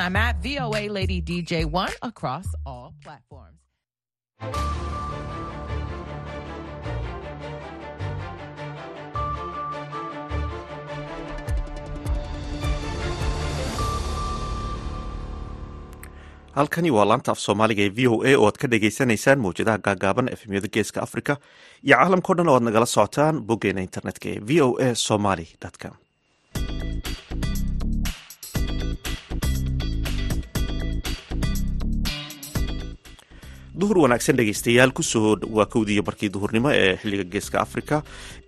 I'm at VOA Lady DJ1 across all platforms. halkani waa laanta af soomaaliga ee v o a oo aad ka dhagaysanaysaan mawjadaha gaagaaban efemyada geeska africa iyo caalamkao dhan oo aad nagala socotaan boggeena internetka ee v o a somaly com duhur wanaagsan dhegeystayaal ku soo waa kowdiiyo barkii duhurnimo ee xilliga geeska africa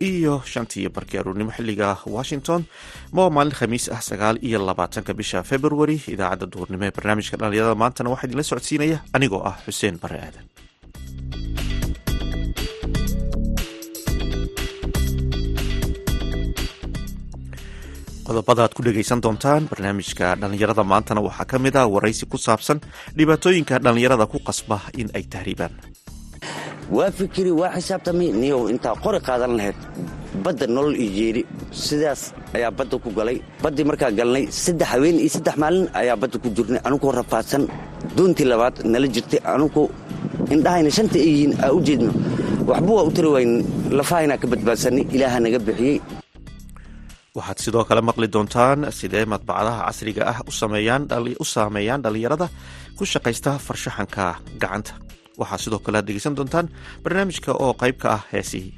iyo shantiiyo barkii aruurnimo xilliga washington. Maa maalin khamiis ah sagaal iyo labaatanka bisha february idaacadda duhurnimo ee barnaamijka dhalinyarada maantana waxaa idinla socodsiinaya. Anigoo ah xuseen bare aadan qodobada aad ku dhegaysan doontaan barnaamijka dhallinyarada maantana waxaa ka mid ah waraysi ku saabsan dhibaatooyinka dhallinyarada ku qasba in ay tahriibaan. Waa fikiri waa xisaabtamay niyow intaa qori qaadan lahayd badda nolol iyo jeeri. Sidaas ayaa badda ku galay. Baddii markaa galnay saddex haween iyo saddex maalin ayaa badda ku jirnay. Anugoo rafaadsan doontii labaad nala jirtay. Anugu indhahayna shanta ay aa u jeedno. Waxba waa u tari wayn lafahaynaa ka badbaadsanay ilaaha naga bixiyey waxaad sidoo kale maqli doontaan sidee madbacadaha casriga ah u saameeyaan dhallinyarada ku shaqaysta farshaxanka gacanta? Waxaa sidoo kale dhegeysan doontaan barnaamijka oo qayb ka ah heesihii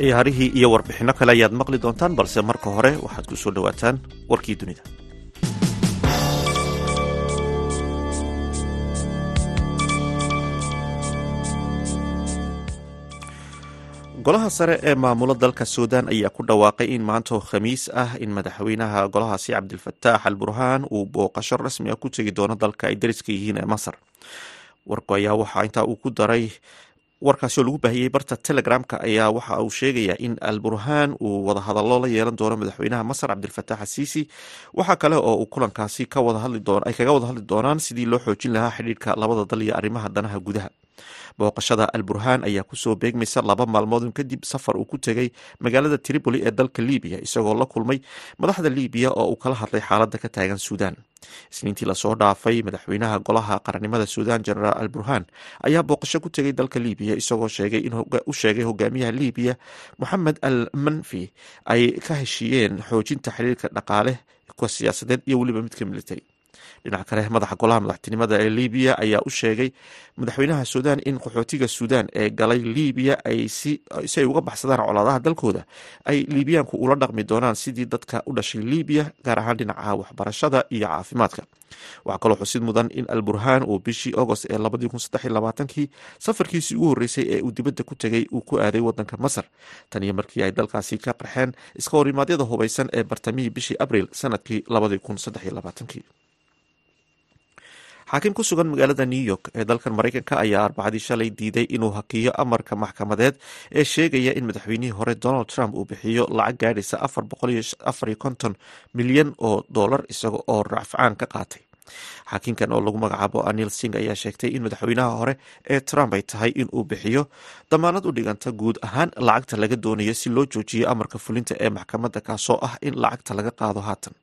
ciyaarihii iyo warbixinno kale ayaad maqli doontaan balse marka hore waxaad ku soo dhowaataan warkii dunida. Golaha sare ee maamula dalka suudan ayaa ku dhawaaqay in maanto khamiis ah in madaxweynaha golahaasi cabdilfataax al burhaan uu booqasho rasmi ah ku tegi doono dalka ay dariska yihiin ee masar. Warku ayaa waxaa intaa uu ku daray warkaasi oo lagu baahiyey barta telegramka ayaa waxa uu sheegayaa in al burhaan uu wadahadallo la yeelan doono madaxweynaha masar cabdilfataax asiisi waxaa kale oo uu kulankaasi ay kaga wada hadli doonaan sidii loo xoojin lahaa xidhiirka labada dal iyo arrimaha danaha gudaha booqashada al burhaan ayaa ku soo beegmaysa laba maalmoodun kadib safar uu ku tegay magaalada tripoli ee dalka libiya isagoo la kulmay madaxda libiya oo uu kala hadlay xaaladda ka taagan suudan isniintii la soo dhaafay madaxweynaha golaha qarannimada suudan genaraal al burhaan ayaa booqasho ku tegay dalka libiya isagoo u sheegay hogaamiyaha libiya moxamed al manfi ay ka heshiiyeen xoojinta xiriirka dhaqaale ka siyaasadeed iyo weliba midka military dhinac kale madaxa golaha madaxtinimada ee libiya ayaa u sheegay madaxweynaha suudan in qaxootiga suudan ee galay libiya ay si ay uga baxsadaan colaadaha dalkooda. Ay libiyaanku ula dhaqmi doonaan sidii dadka u dhashay libiya gaar ahaan dhinaca waxbarashada iyo caafimaadka. Waxaa kaloo xusid mudan in al burhaan uu bishii agost ee kii safarkiisii ugu horreysay ee uu dibadda ku tegay uu ku aaday wadanka masar. Tan iyo markii ay dalkaasi ka qarxeen iska horimaadyada hubaysan ee bartamihii bishii abril sannadkii xaakim ku sugan magaalada new york ee dalkan maraykanka ayaa arbacadii shalay diiday inuu hakiyo amarka maxkamadeed ee sheegaya in madaxweynihii hore donald trump uu bixiyo lacag gaadhaysa milyan oo dollar isaga oo rafcaan ka qaatay. Xaakinkan oo lagu magacaabo anil sing ayaa sheegtay in madaxweynaha hore ee trump ay tahay in uu bixiyo damaanad u dhiganta guud ahaan lacagta laga doonayo si loo joojiyo amarka fulinta ee maxkamadda kaasoo ah in lacagta laga qaado haatan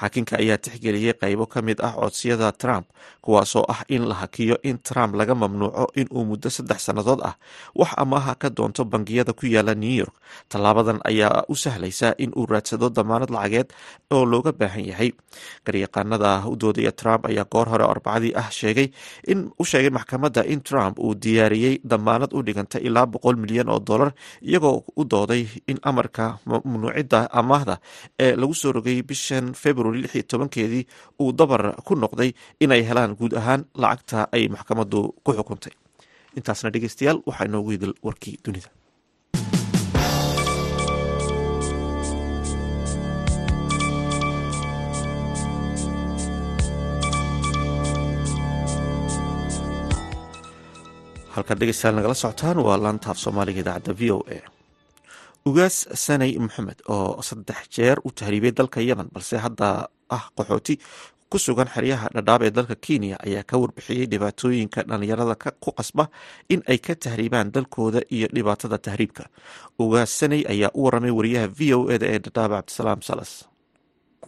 xaakinka ayaa tixgeliyey qaybo ka mid ah codsiyada trump kuwaasoo ah in la hakiyo in trump laga mamnuuco in uu muddo saddex sannadood ah wax amaaha ka doonto bangiyada ku yaalla new york. Tallaabadan ayaa u sahlaysa in uu raadsado damaanad lacageed oo looga baahan yahay. Garyaqaanada u doodaya trump ayaa goor hore arbacadii ah sheegay in u sheegay maxkamadda in trump uu diyaariyey damaanad u dhiganta ilaa boqol milyan oo dollar iyagoo u dooday in amarka mamnuucidda amaahda ee lagu soo rogay bishan february keedii uu dabar ku noqday inay helaan guud ahaan lacagta ay maxkamaddu ku xukuntay. Intaasna dhegeystayaal waxaa inoogu hidil warkii dunida. Halkaad dhegeystayaal nagala socotaan waa laantaaf soomaaliga idaacadda v o a ugaas sanay maxamed oo saddex jeer u tahriibay dalka yemen balse hadda ah qaxooti ku sugan xeryaha dhadhaab ee dalka kenya ayaa ka warbixiyey dhibaatooyinka dhallinyarada ku qasba in ay ka tahriibaan dalkooda iyo dhibaatada tahriibka. Ugaas sanay ayaa u waramay wariyaha v o eda ee dhadhaab cabdisalaam salas.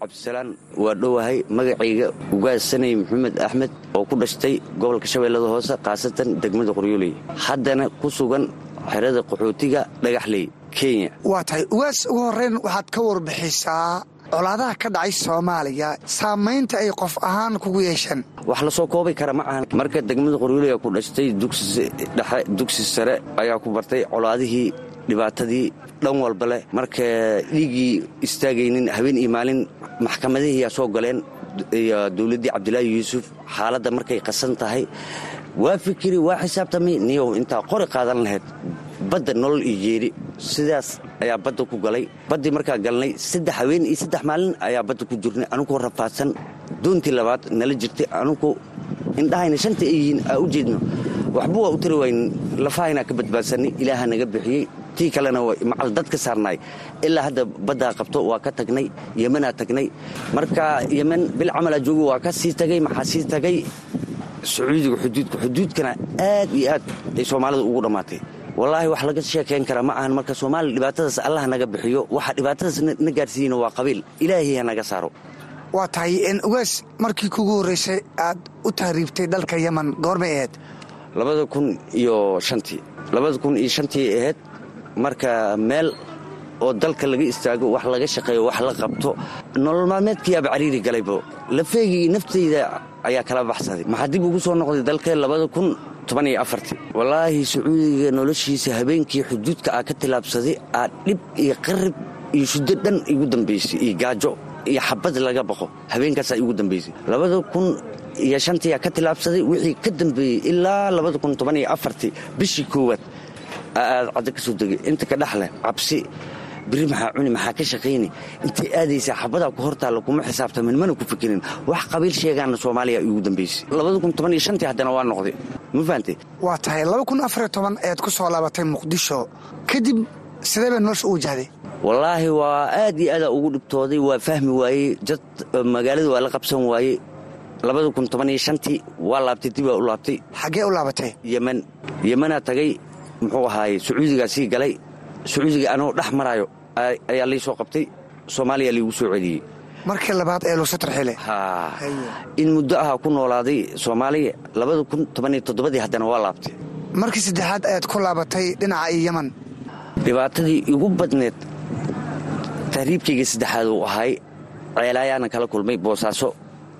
Cabdisalaan waa dhowahay magacayga ugaas sanay maxamed axmed oo ku dhashtay gobolka shabeellada hoose khaasatan degmada qoryooley haddana ku sugan xerada qaxootiga dhagaxley kenya. Waa tahay ugaas ugu horreyn waxaad ka warbixisaa colaadaha ka dhacay soomaaliya saamaynta ay qof ahaan kugu yeesheen wax la soo koobi kara ma ahan. Marka degmada qoryooley ku dhashtay dugsidhexe dugsi sare ayaa ku bartay colaadihii dhibaatadii dhan walba leh. Marka dhiiggii istaagaynin habeen iyo maalin maxkamadihiiyaa soo galeen iyo dowladdii cabdilaahi yuusuf. Xaaladda markay qasan tahay waa fikiri waa xisaabtamay niyow intaa qori qaadan lahayd. Badda nolol iyo jeeri sidaas ayaa badda ku galay. Baddii markaa galnay saddex haween iyo saddex maalin ayaa badda ku jirnay. Anugoo rafaadsan doontii labaad nala jirtay. Anugu indhahayna shanta ay yihiin aa u jeedno. Waxba waa u tari wayn lafahaynaa ka badbaadsanay ilaaha naga bixiyey tii kalena macal dad saarnaay ilaa hadda baddaa qabto waa ka tagnay yemanaa tagnay. Marka yemen bil camalaa joogo waa ka sii tagay maxaa sii tagay sacuudiga xuduudka xuduudkana aad iyo aad ay soomaalida ugu dhammaatay wallaahi wax laga sheekayn kara ma ahan marka soomaaliya dhibaatadaas allah naga bixiyo waxa dhibaatadaas na gaarsiiyeyna waa qabiil. Ilaahay ha naga saaro. Waa tahay ugaas markii kugu horraysay aad u tahriibtay dalka yeman goormay ahayd labada kun iyo shantii labada kun iyo shantii ahayd marka meel oo dalka laga istaago wax laga shaqeeyo wax la qabto. Nolol maalmeedkiiaba cariiri galaybo lafeygii naftayda ayaa kala baxsaday. Maxaa dib ugu soo noqday dalka labada kun wallaahi sacuudiga noloshiisa habeenkii xuduudka aa ka tilaabsaday aa dhib iyo qarib iyo shuddo dhan igu dambaysay iyo gaajo iyo xabad laga baqo habeenkaasaa igu dambaysay labada kun iyo shantiyaa ka tilaabsaday wixii ka dambeeyey ilaa labada kun tobaniyo afartii bishii koowaad aad caddo ka soo degay. Inta ka dhexleh cabsi biri maxaa cuni maxaa ka shaqayni intay aadaysaa xabadaa ku hortaalla kuma xisaabtamin mana ku fikirin wax qabiil sheegaana soomaaliya igu dambaysay shantii haddana waa noqday. Ma fahantay waa tahay ayaad ku soo laabatay muqdisho. Kadib sidee bay nolosha u wajahday wallaahi waa aad iyo aadaa ugu dhibtooday. Waa fahmi waayey jad magaalada waa la qabsan waayey. Shantii waa laabtay dib waa u laabtay. Xaggee u laabatay? Yemen yemanaa tagay muxuu ahaaye sacuudigaa sii galay sacuudiga anoo dhex maraayo ayaa lii soo qabtay. Soomaaliya liigu soo celiyey markii labaad ee luusa tarxile in muddo ahaa ku noolaaday soomaaliya labada kun tobaniyo toddobadii haddana waa laabtay. Markii saddexaad ayaad ku laabatay dhinaca iyo yeman dhibaatadii igu badneed tahriibkayga saddexaad uu ahay ceelaayaana kala kulmay boosaaso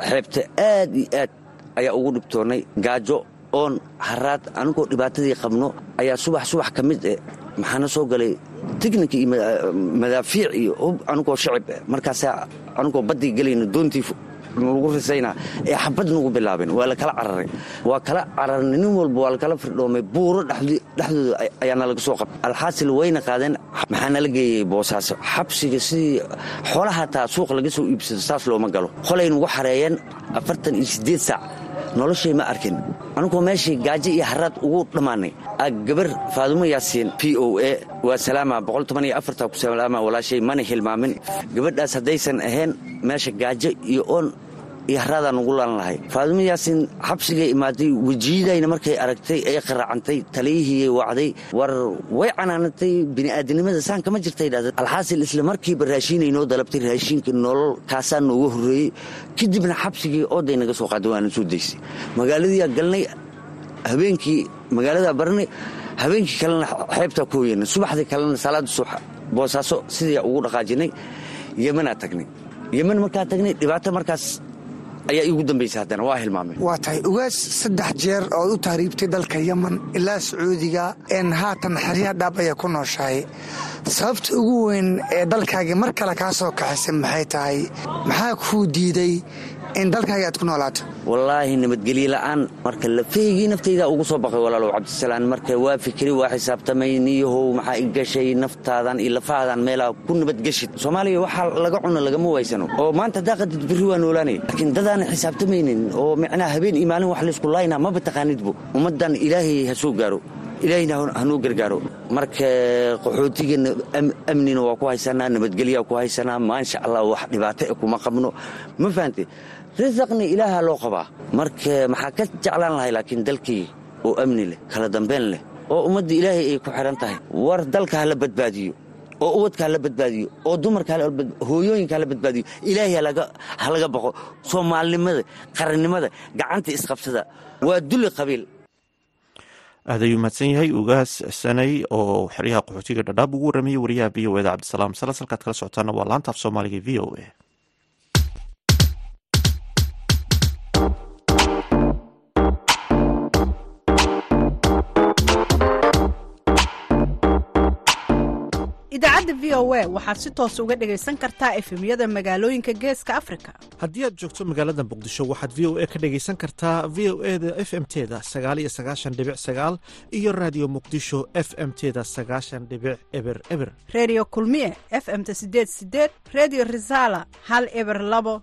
xeebta aad iyo aad ayaa ugu dhibtoonnay gaajo oon haraad anigoo dhibaatadii qabno ayaa subax subax ka mid eh maxaana soo galay tignika iyo madaafiic iyo hub anigoo shacib markaasaa anigoo baddii gelayno doontii lagu risayna ee xabad nagu bilaabeen waa la kala cararay. Waa kala cararnay nin walba waa lakala firdhoomay. Buuro dhexdooda ayaana laga soo qabtay alxaasil wayna qaadeen. Maxaa nala geeyey boosaaso? Xabsiga sidii xoolaha taa suuq laga soo iibsado saas looma galo. Qolay nagu xareeyeen afartan iyo siddeed saac noloshay ma arkin. Anugoo meeshii gaajo iyo haraad ugu dhammaanay gabar faadumo yaasiin p o a waa salaama ku salaama walaashay mana hilmaamin. Gabadhaas haddaysan ahayn meesha gaajo iyo oon iyo haraadaan ugu laan lahay. Faadumo yaasiin xabsigay imaaday wejiyadayna markay aragtay ee qaraacantay taliyihii wacday war way canaanatay bini'aadanimada saan kama jirtay dhahda. Alxaasil isla markiiba raashiinay noo dalabtay raashiinka nolol kaasaa nooga horreeyey. Kadibna xabsigii ooday naga soo qaaday waana soo daysay. Magaaladiiaa galnay habeenkii magaaladaa barnay habeenkii kalena xeebtaa ku subaxdii kalena salaada subax boosaaso sidii ugu dhaqaajinay yemanaa tagnay. Yeman markaa tagnay dhibaato markaas ayaa iigu dambaysa haddana waa hilmaameen waa tahay ugaas saddex jeer ood u tahriibtay dalka yeman ilaa sacuudiga een haatan xeryaha dhaab ayaa ku nooshahay. Sababta ugu weyn ee dalkaagii mar kale kaa soo kaxisay maxay tahay? Maxaa kuu diiday in dalkaaga aad ku noolaato wallaahi nabadgelye la'aan. Marka lafeygii naftaydaa ugu soo baqay walaalow cabdisalaan marka waa fikri waa xisaabtamay niyahow maxaa i gashay naftaadan iyo lafahaadan meelaa ku nabadgeshid? Soomaaliya waxaa laga cuno lagama waysano. Oo maanta daaqadid birri waa noolaanaya laakiin dadaana xisaabtamaynin oo micnaha habeen iyo maalin wax laysku laynaa maba taqaanidbu ummaddan ilaahay ha gaaro. Ilaahayna hanuu gargaaro. Marka qaxootigana amnina waa ku haysanaa nabadgelyaa ku haysanaa maasha allah wax dhibaato e kuma qabno. Ma fahante risaqna ilaaha loo qabaa marka maxaa ka jeclaan lahay laakiin dalkii oo amni leh kala dambayn leh oo ummadda ilaahay ay ku xidhan tahay. War dalka hala badbaadiyo oo uwadka hala badbaadiyo oo dumarka hooyooyinka hala badbaadiyo. Ilaahay ha laga baqo soomaalinimada qarannimada gacanta isqabsada waa dulli qabiil. Aad ayuu mahadsan yahay ugaas sanay oo xeryaha qaxootiga dhadhaab ugu warramayay wariyaha v o eda cabdisalaam salas halkaad kala socotaana waa laanta af soomaaliga v o a idaacadda v o a waxaad si toos uga dhegaysan kartaa efemyada magaalooyinka geeska afrika. Haddii aad joogto magaalada muqdisho waxaad v o a ka dhegaysan kartaa v o e da f m teda sagaal iyo sagaashan dhibic sagaal iyo raadiyo muqdisho f m teda sagaashan dhibic eber eber. Reediyo kulmiye f m-ta sideed sideed reediyo risaala hal eber labo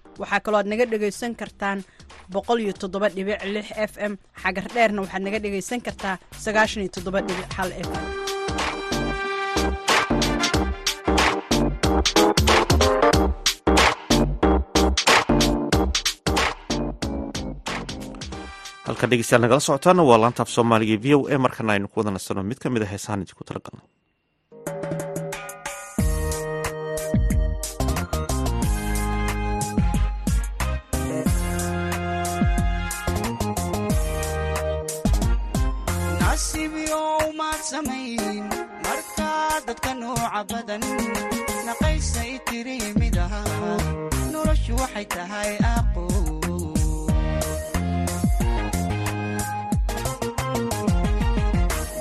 waxaa kaloo aad naga dhegaysan kartaan f m. Xagar dheerna waxaad naga dhegaysan kartaa sagaashan iyo f m. Halka dhegeystayaal nagala socotaana waa laanta af soomaaliga v o a markana aynu ku wada nasano mid ka mid a heesahan idinku talagalno markaa dadka nooca badan naqaysay tiri mid aha noloshu waxay tahay aqo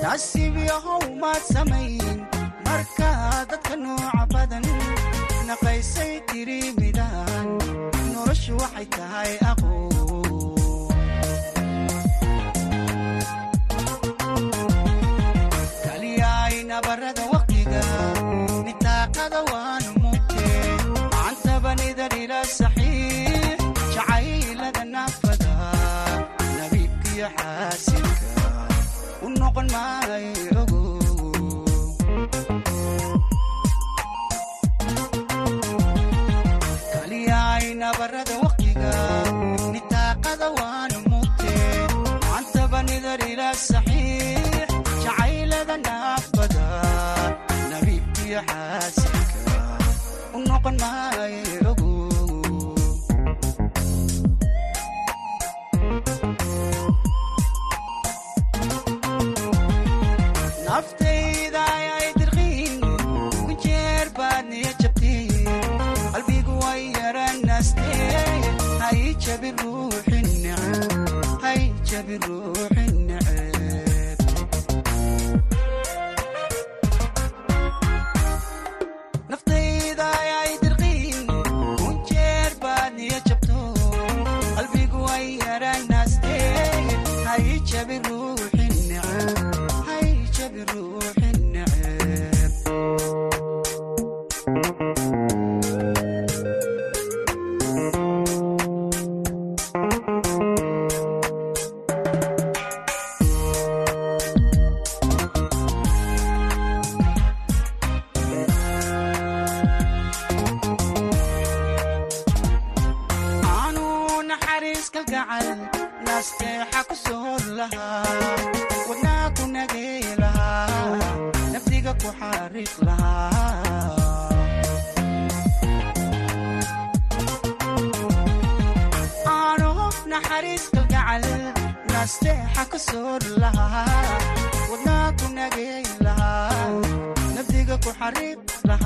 nasiib yahow maad samayn markaa dadka nooca badan naqaysay tiri aqo xaasilka u noqon maayo ogo kaliyaay nabarada waqtiga nitaaqada waanu mugte macantabanida dhila saxiix jacaylada naafada nabiibkiyo xaasilka u noqon maayo hay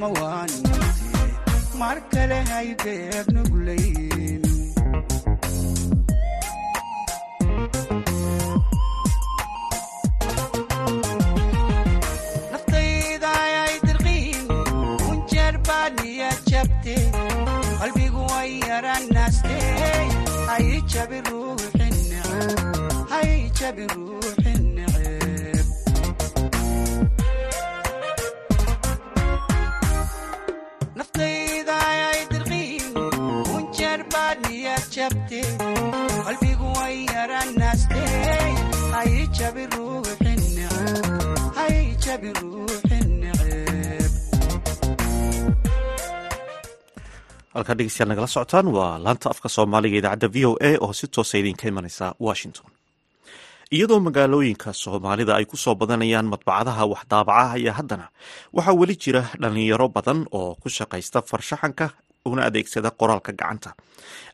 naxiyo xumo waan jire mar kale hay beer nuglayn naftayda ayay dirqiin kunjeer baa niyad jabte qalbigu way yaranaste hay jabi ruuxi neceb hay jabi ruuxi halkaa dhegeystayaal nagala socotaan waa laanta afka soomaaliga idaacadda v o a oo si toosa idinka imanaysa washington. Iyadoo magaalooyinka soomaalida ay ku soo badanayaan madbacadaha waxdaabaca ayaa haddana waxaa weli jira dhalinyaro badan oo ku shaqaysta farshaxanka una adeegsada qoraalka gacanta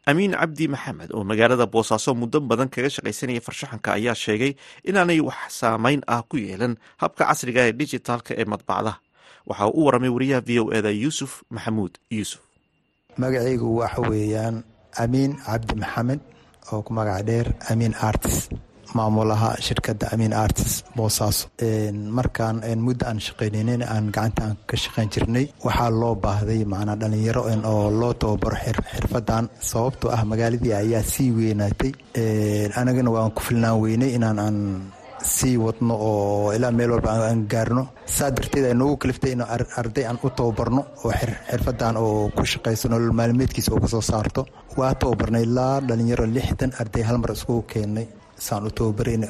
amiin cabdi maxamed oo magaalada boosaaso muddo badan kaga shaqaysanaya farshaxanka ayaa sheegay inaanay wax saameyn ah ku yeelan habka casriga ee dijitaalka ee madbacdaha waxa uu u waramay wariyaha v o eda yuusuf maxamuud. Yuusuf. Magacaygu waxa weeyaan amiin cabdi maxamed oo ku magac dheer amiin artis maamulaha shirkadda amiin artis boosaaso markaan muddo aan shaqaynaynin aan gacantaan ka shaqayn jirnay waxaa loo baahday macnaa dhalinyaro oo loo tababaro xirfadan sababtoo ah magaaladii ayaa sii weynaatay. Anagana waan ku filnaan weynay inaan aan sii wadno oo ilaa meel walba aan gaarno. Saa darteed ay noogu kaliftay in arday aan u tababarno oo xirfadan oo ku shaqayso nolol maalmeedkiisa oo ka soo saarto. Waa tababarnay ilaa dhalinyaro lixdan arday hal mar iskugu keennay saan u tababaran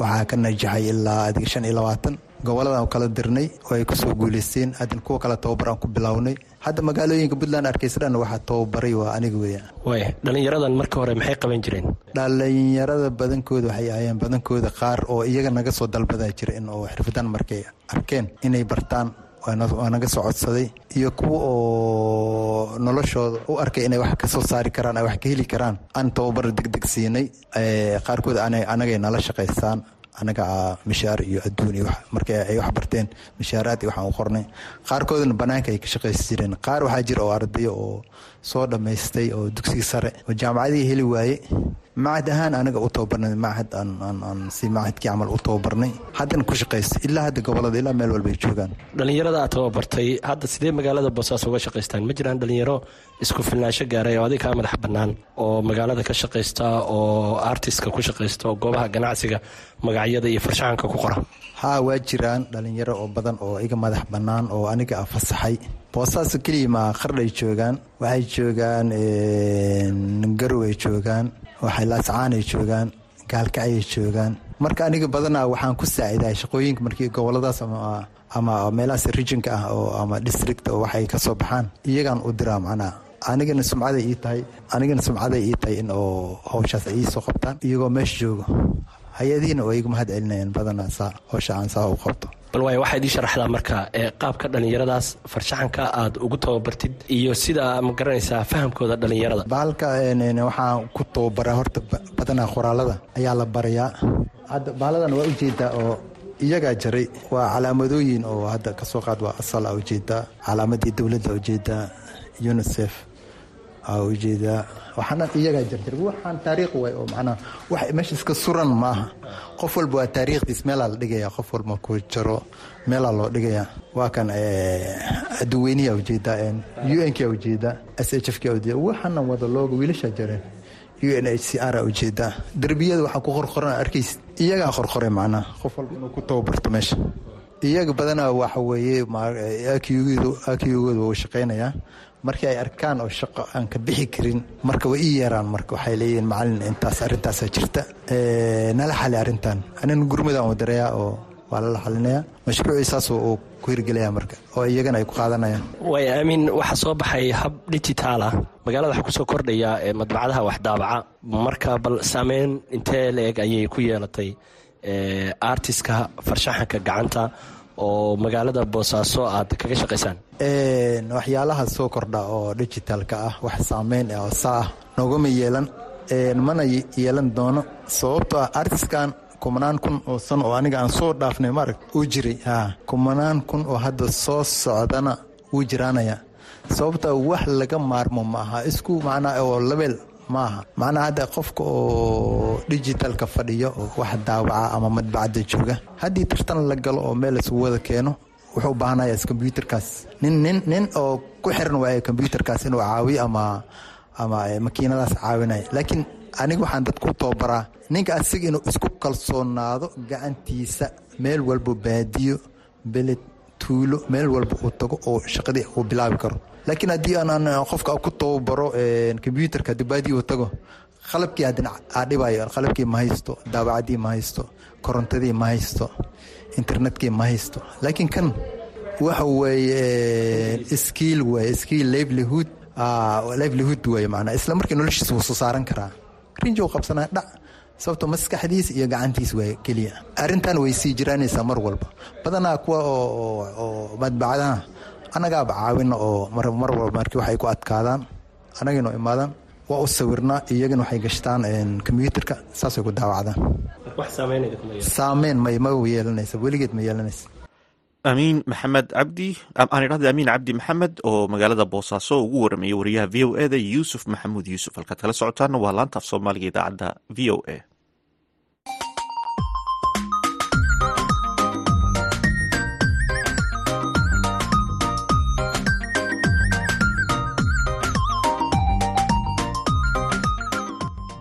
waxaa ka najaxay ilaa adig shan iyo labaatan. Goboladaan kala dirnay oo ay ku soo guuleysteen. Adin kuwa kale tababar aan ku bilownay hadda magaalooyinka puntland arkaysa dhan waxaa tababaray waa aniga weya waaya dhalinyaradan marka hore maxay qaban jireen? Dhalinyarada badankooda waxay ahayeen badankooda qaar oo iyaga naga soo dalbadaa jira in oo xirfadan markay arkeen inay bartaan waa naga soo codsaday iyo kuwa oo noloshooda u arkay inay wax ka soo saari karaan ay wax ka heli karaan. Aan tababar degdeg siinay qaarkood anagay nala shaqaystaan anaga mishaar iyo adduun iyo marka ay wax barteen mishaaraad waxaan u qornay. Qaarkoodna banaanka ay ka shaqaysi jireen qaar waxaa jira oo ardayo oo soo dhammaystay oo dugsiga sare. Oo jaamacadihii heli waaye macad ahaan anaga u tababarnay macad aan si macadkii camal u tababarnay haddana ku shaqaysta ilaa hadda gobollada ilaa meel walba ay joogaan. Dhalinyarada aad tababartay hadda sidee magaalada boosaaso uga shaqaystaan? Ma jiraan dhalinyaro isku filnaansho gaaray oo adig kaa madax bannaan oo magaalada ka shaqaysta oo artistka ku shaqaysta oo goobaha ganacsiga magacyada iyo farshaxanka ku qora? Haa waa jiraan dhalinyaro oo badan oo iga madax bannaan oo aniga a fasaxay. Boosaaso keliya maa qardhay joogaan waxay joogaan garow ay joogaan waxay laascaan ay joogaan gaalkacay ay joogaan. Marka aniga badanaa waxaan ku saacidahay shaqooyinka markii goboladaas ama meelahaas rijinka ah oo ama district oo waxay ka soo baxaan iyagaan u diraa macnaha anigana sumcaday ii tahay anigana sumcaday ii tahay in oo hawshaas ay ii soo qabtaan iyagoo meesha joogo. Hay'adihiina oo iga mahad celinayaan badanaa saa howsha aan saa u qabto bal waay waxaad ii sharaxdaa marka qaabka dhallinyaradaas farshaxanka aad ugu tababartid iyo sida ma garanaysaa fahamkooda dhallinyarada bahalka waxaan ku tababaraa horta badanaa qoraalada ayaa la barayaa. Hadda bahalladan waa u jeedaa oo iyagaa jaray waa calaamadooyin oo hadda ka soo qaad waa asal u jeedaa calaamadii dowladda u jeedaa unisef u jeedaa waxaana iyagaa jarjar waxaan taariikh way oo macnaha wax meesha iska suran maaha. Qof walba waa taariikhdiis meelaa la dhigaya qof walba ku jaro meelaa loo dhigaya. Waa kan aduweynihi u jeedaa u n k u jeedaa s h f ujeeda waxaana wada looga wiilashaa jareen u n h c r u jeedaa derbiyada waxaa ku qorqoran arkaysid iyagaa qorqoray macnaha qof walba inuu ku tababarto meesha. Iyaga badanaa waxa weeye akiyugooda wuu shaqaynayaa markii ay arkaan oo shaqo aan ka bixi karin marka way ii yeeraan marka waxay leeyihiin macalin intaas arrintaasa jirta. Nala xali arrintan. Anina gurmadaan wadarayaa oo waa lala xalinayaa mashruucii saas uu ku hirgelaya marka oo iyagana ay ku qaadanayaan. Way aamin waxaa soo baxay hab digitaal ah. Magaalada waxaa ku soo kordhaya ee madbacadaha wax daabaca. Marka bal saameyn intee la-eg ayay ku yeelatay artiska farshaxanka gacanta oo magaalada boosaaso aad kaga shaqaysaan? Waxyaalaha soo kordha oo digitalka ah wax saameyn oo saa ah noogama yeelan. Mana yeelan doono. Sababtoo ah artiskan kumanaan kun oo san oo aniga aan soo dhaafnay maarag uu jiray. Kumanaan kun oo hadda soo socdana wuu jiraanaya. Sababtaa wax laga maarmo ma aha isku macnaa oo labeel ma aha macnaa hadda qofka oo digitalka fadhiyo oo wax daawaca ama madbacadda jooga haddii tartan la galo oo meel isugu wada keeno wuxuu u baahanaya kombyuutarkaas nin nin nin oo ku xiran waaya kombyuutarkaas inuu caawiyo ama ama makiinadaas caawinaya laakiin aniga waxaan dadku tababaraa ninka asiga inuu isku kalsoonaado gacantiisa meel walba baadiyo beled tuulo meel walba uu tago oo shaqadii uu bilaabi karo laakiin haddii aan qofka ku tababaro kombyuutarka haddii baadiyo uu tago qalabkii haddana aadhibayo qalabkii ma haysto daawacadii ma haysto korontadii ma haysto internetkii ma haysto. Laakiin kan waxa weeye skiil waye skiil livelihood livelihood waye macnaa isla markii noloshiisa wuu soo saaran karaa. Rinji uu qabsanaya dhac sababto maskaxdiis iyo gacantiis waa keliya. Arrintan way sii jiraanaysaa mar walba. Badanaa kuwa oo madbacadaha annagaaba caawina oo mar walba markii waxay ku adkaadaan annagino imaadaan waa u sawirnaa iyagana waxay gashtaan kombyuutarka saasay ku daawacdaan. Saameyn may ma yeelanaysa weligeed ma yeelanaysa. Amiin maxamed cabdi aan idhahda amiin cabdi maxamed oo magaalada boosaaso ugu waramayay wariyaha v o e da yuusuf maxamuud yuusuf. Halkaad kala socotaana waa laanta af soomaaliga idaacadda v o a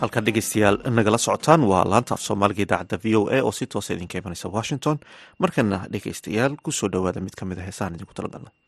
halkan dhegeystayaal nagala socotaan waa laanta af soomaaliga idaacadda v o a oo si toosa idinka imanaysa washington. Markana dhegeystayaal ku soo dhowaada mid ka mid a heesaan idinku talagalna kastoo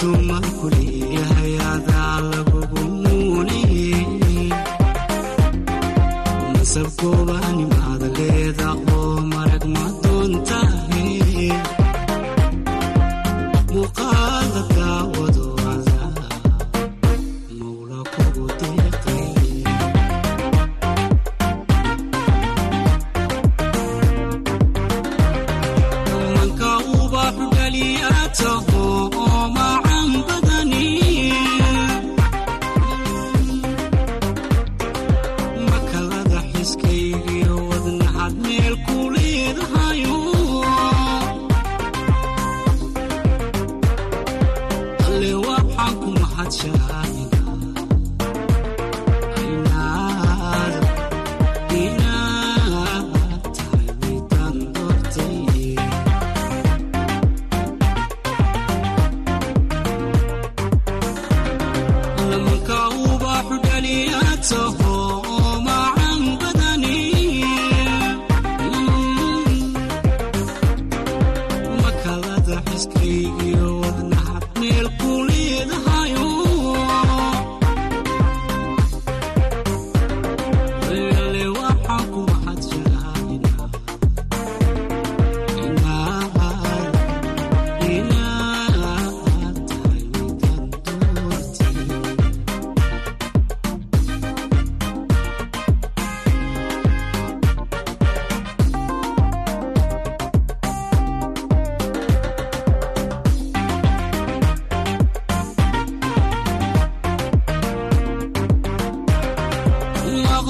तुम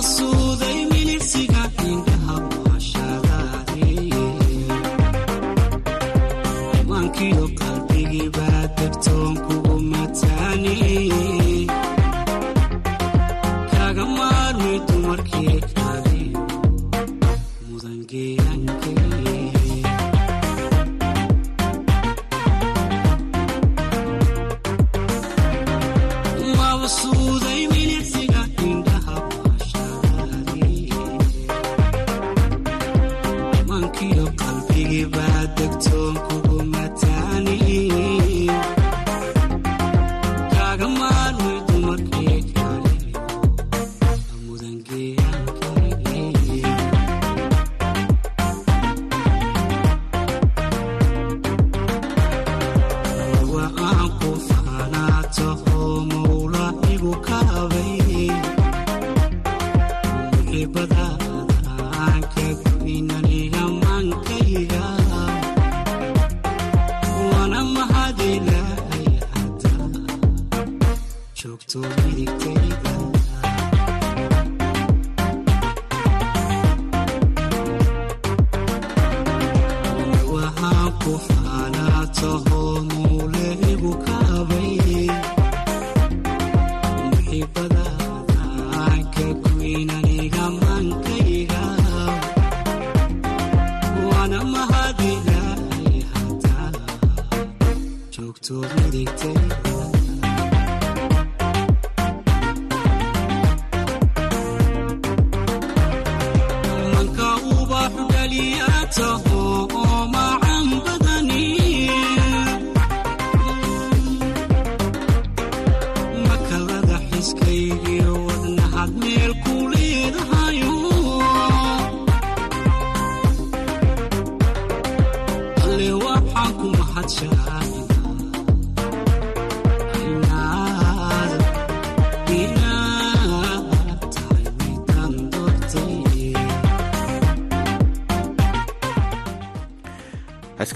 Sul. talk.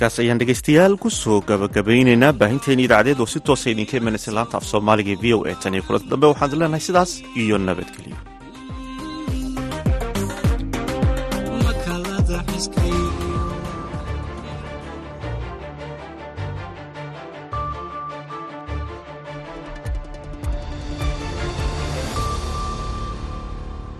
heeskaas ayaan dhegaystayaal ku soo gabagabayneynaa baahinteeni idaacadeed oo si toosa idinka imanaysa laanta af soomaaliga e v o a tan iyo kulanta dambe waxaan is leenahay sidaas iyo nabadgelyo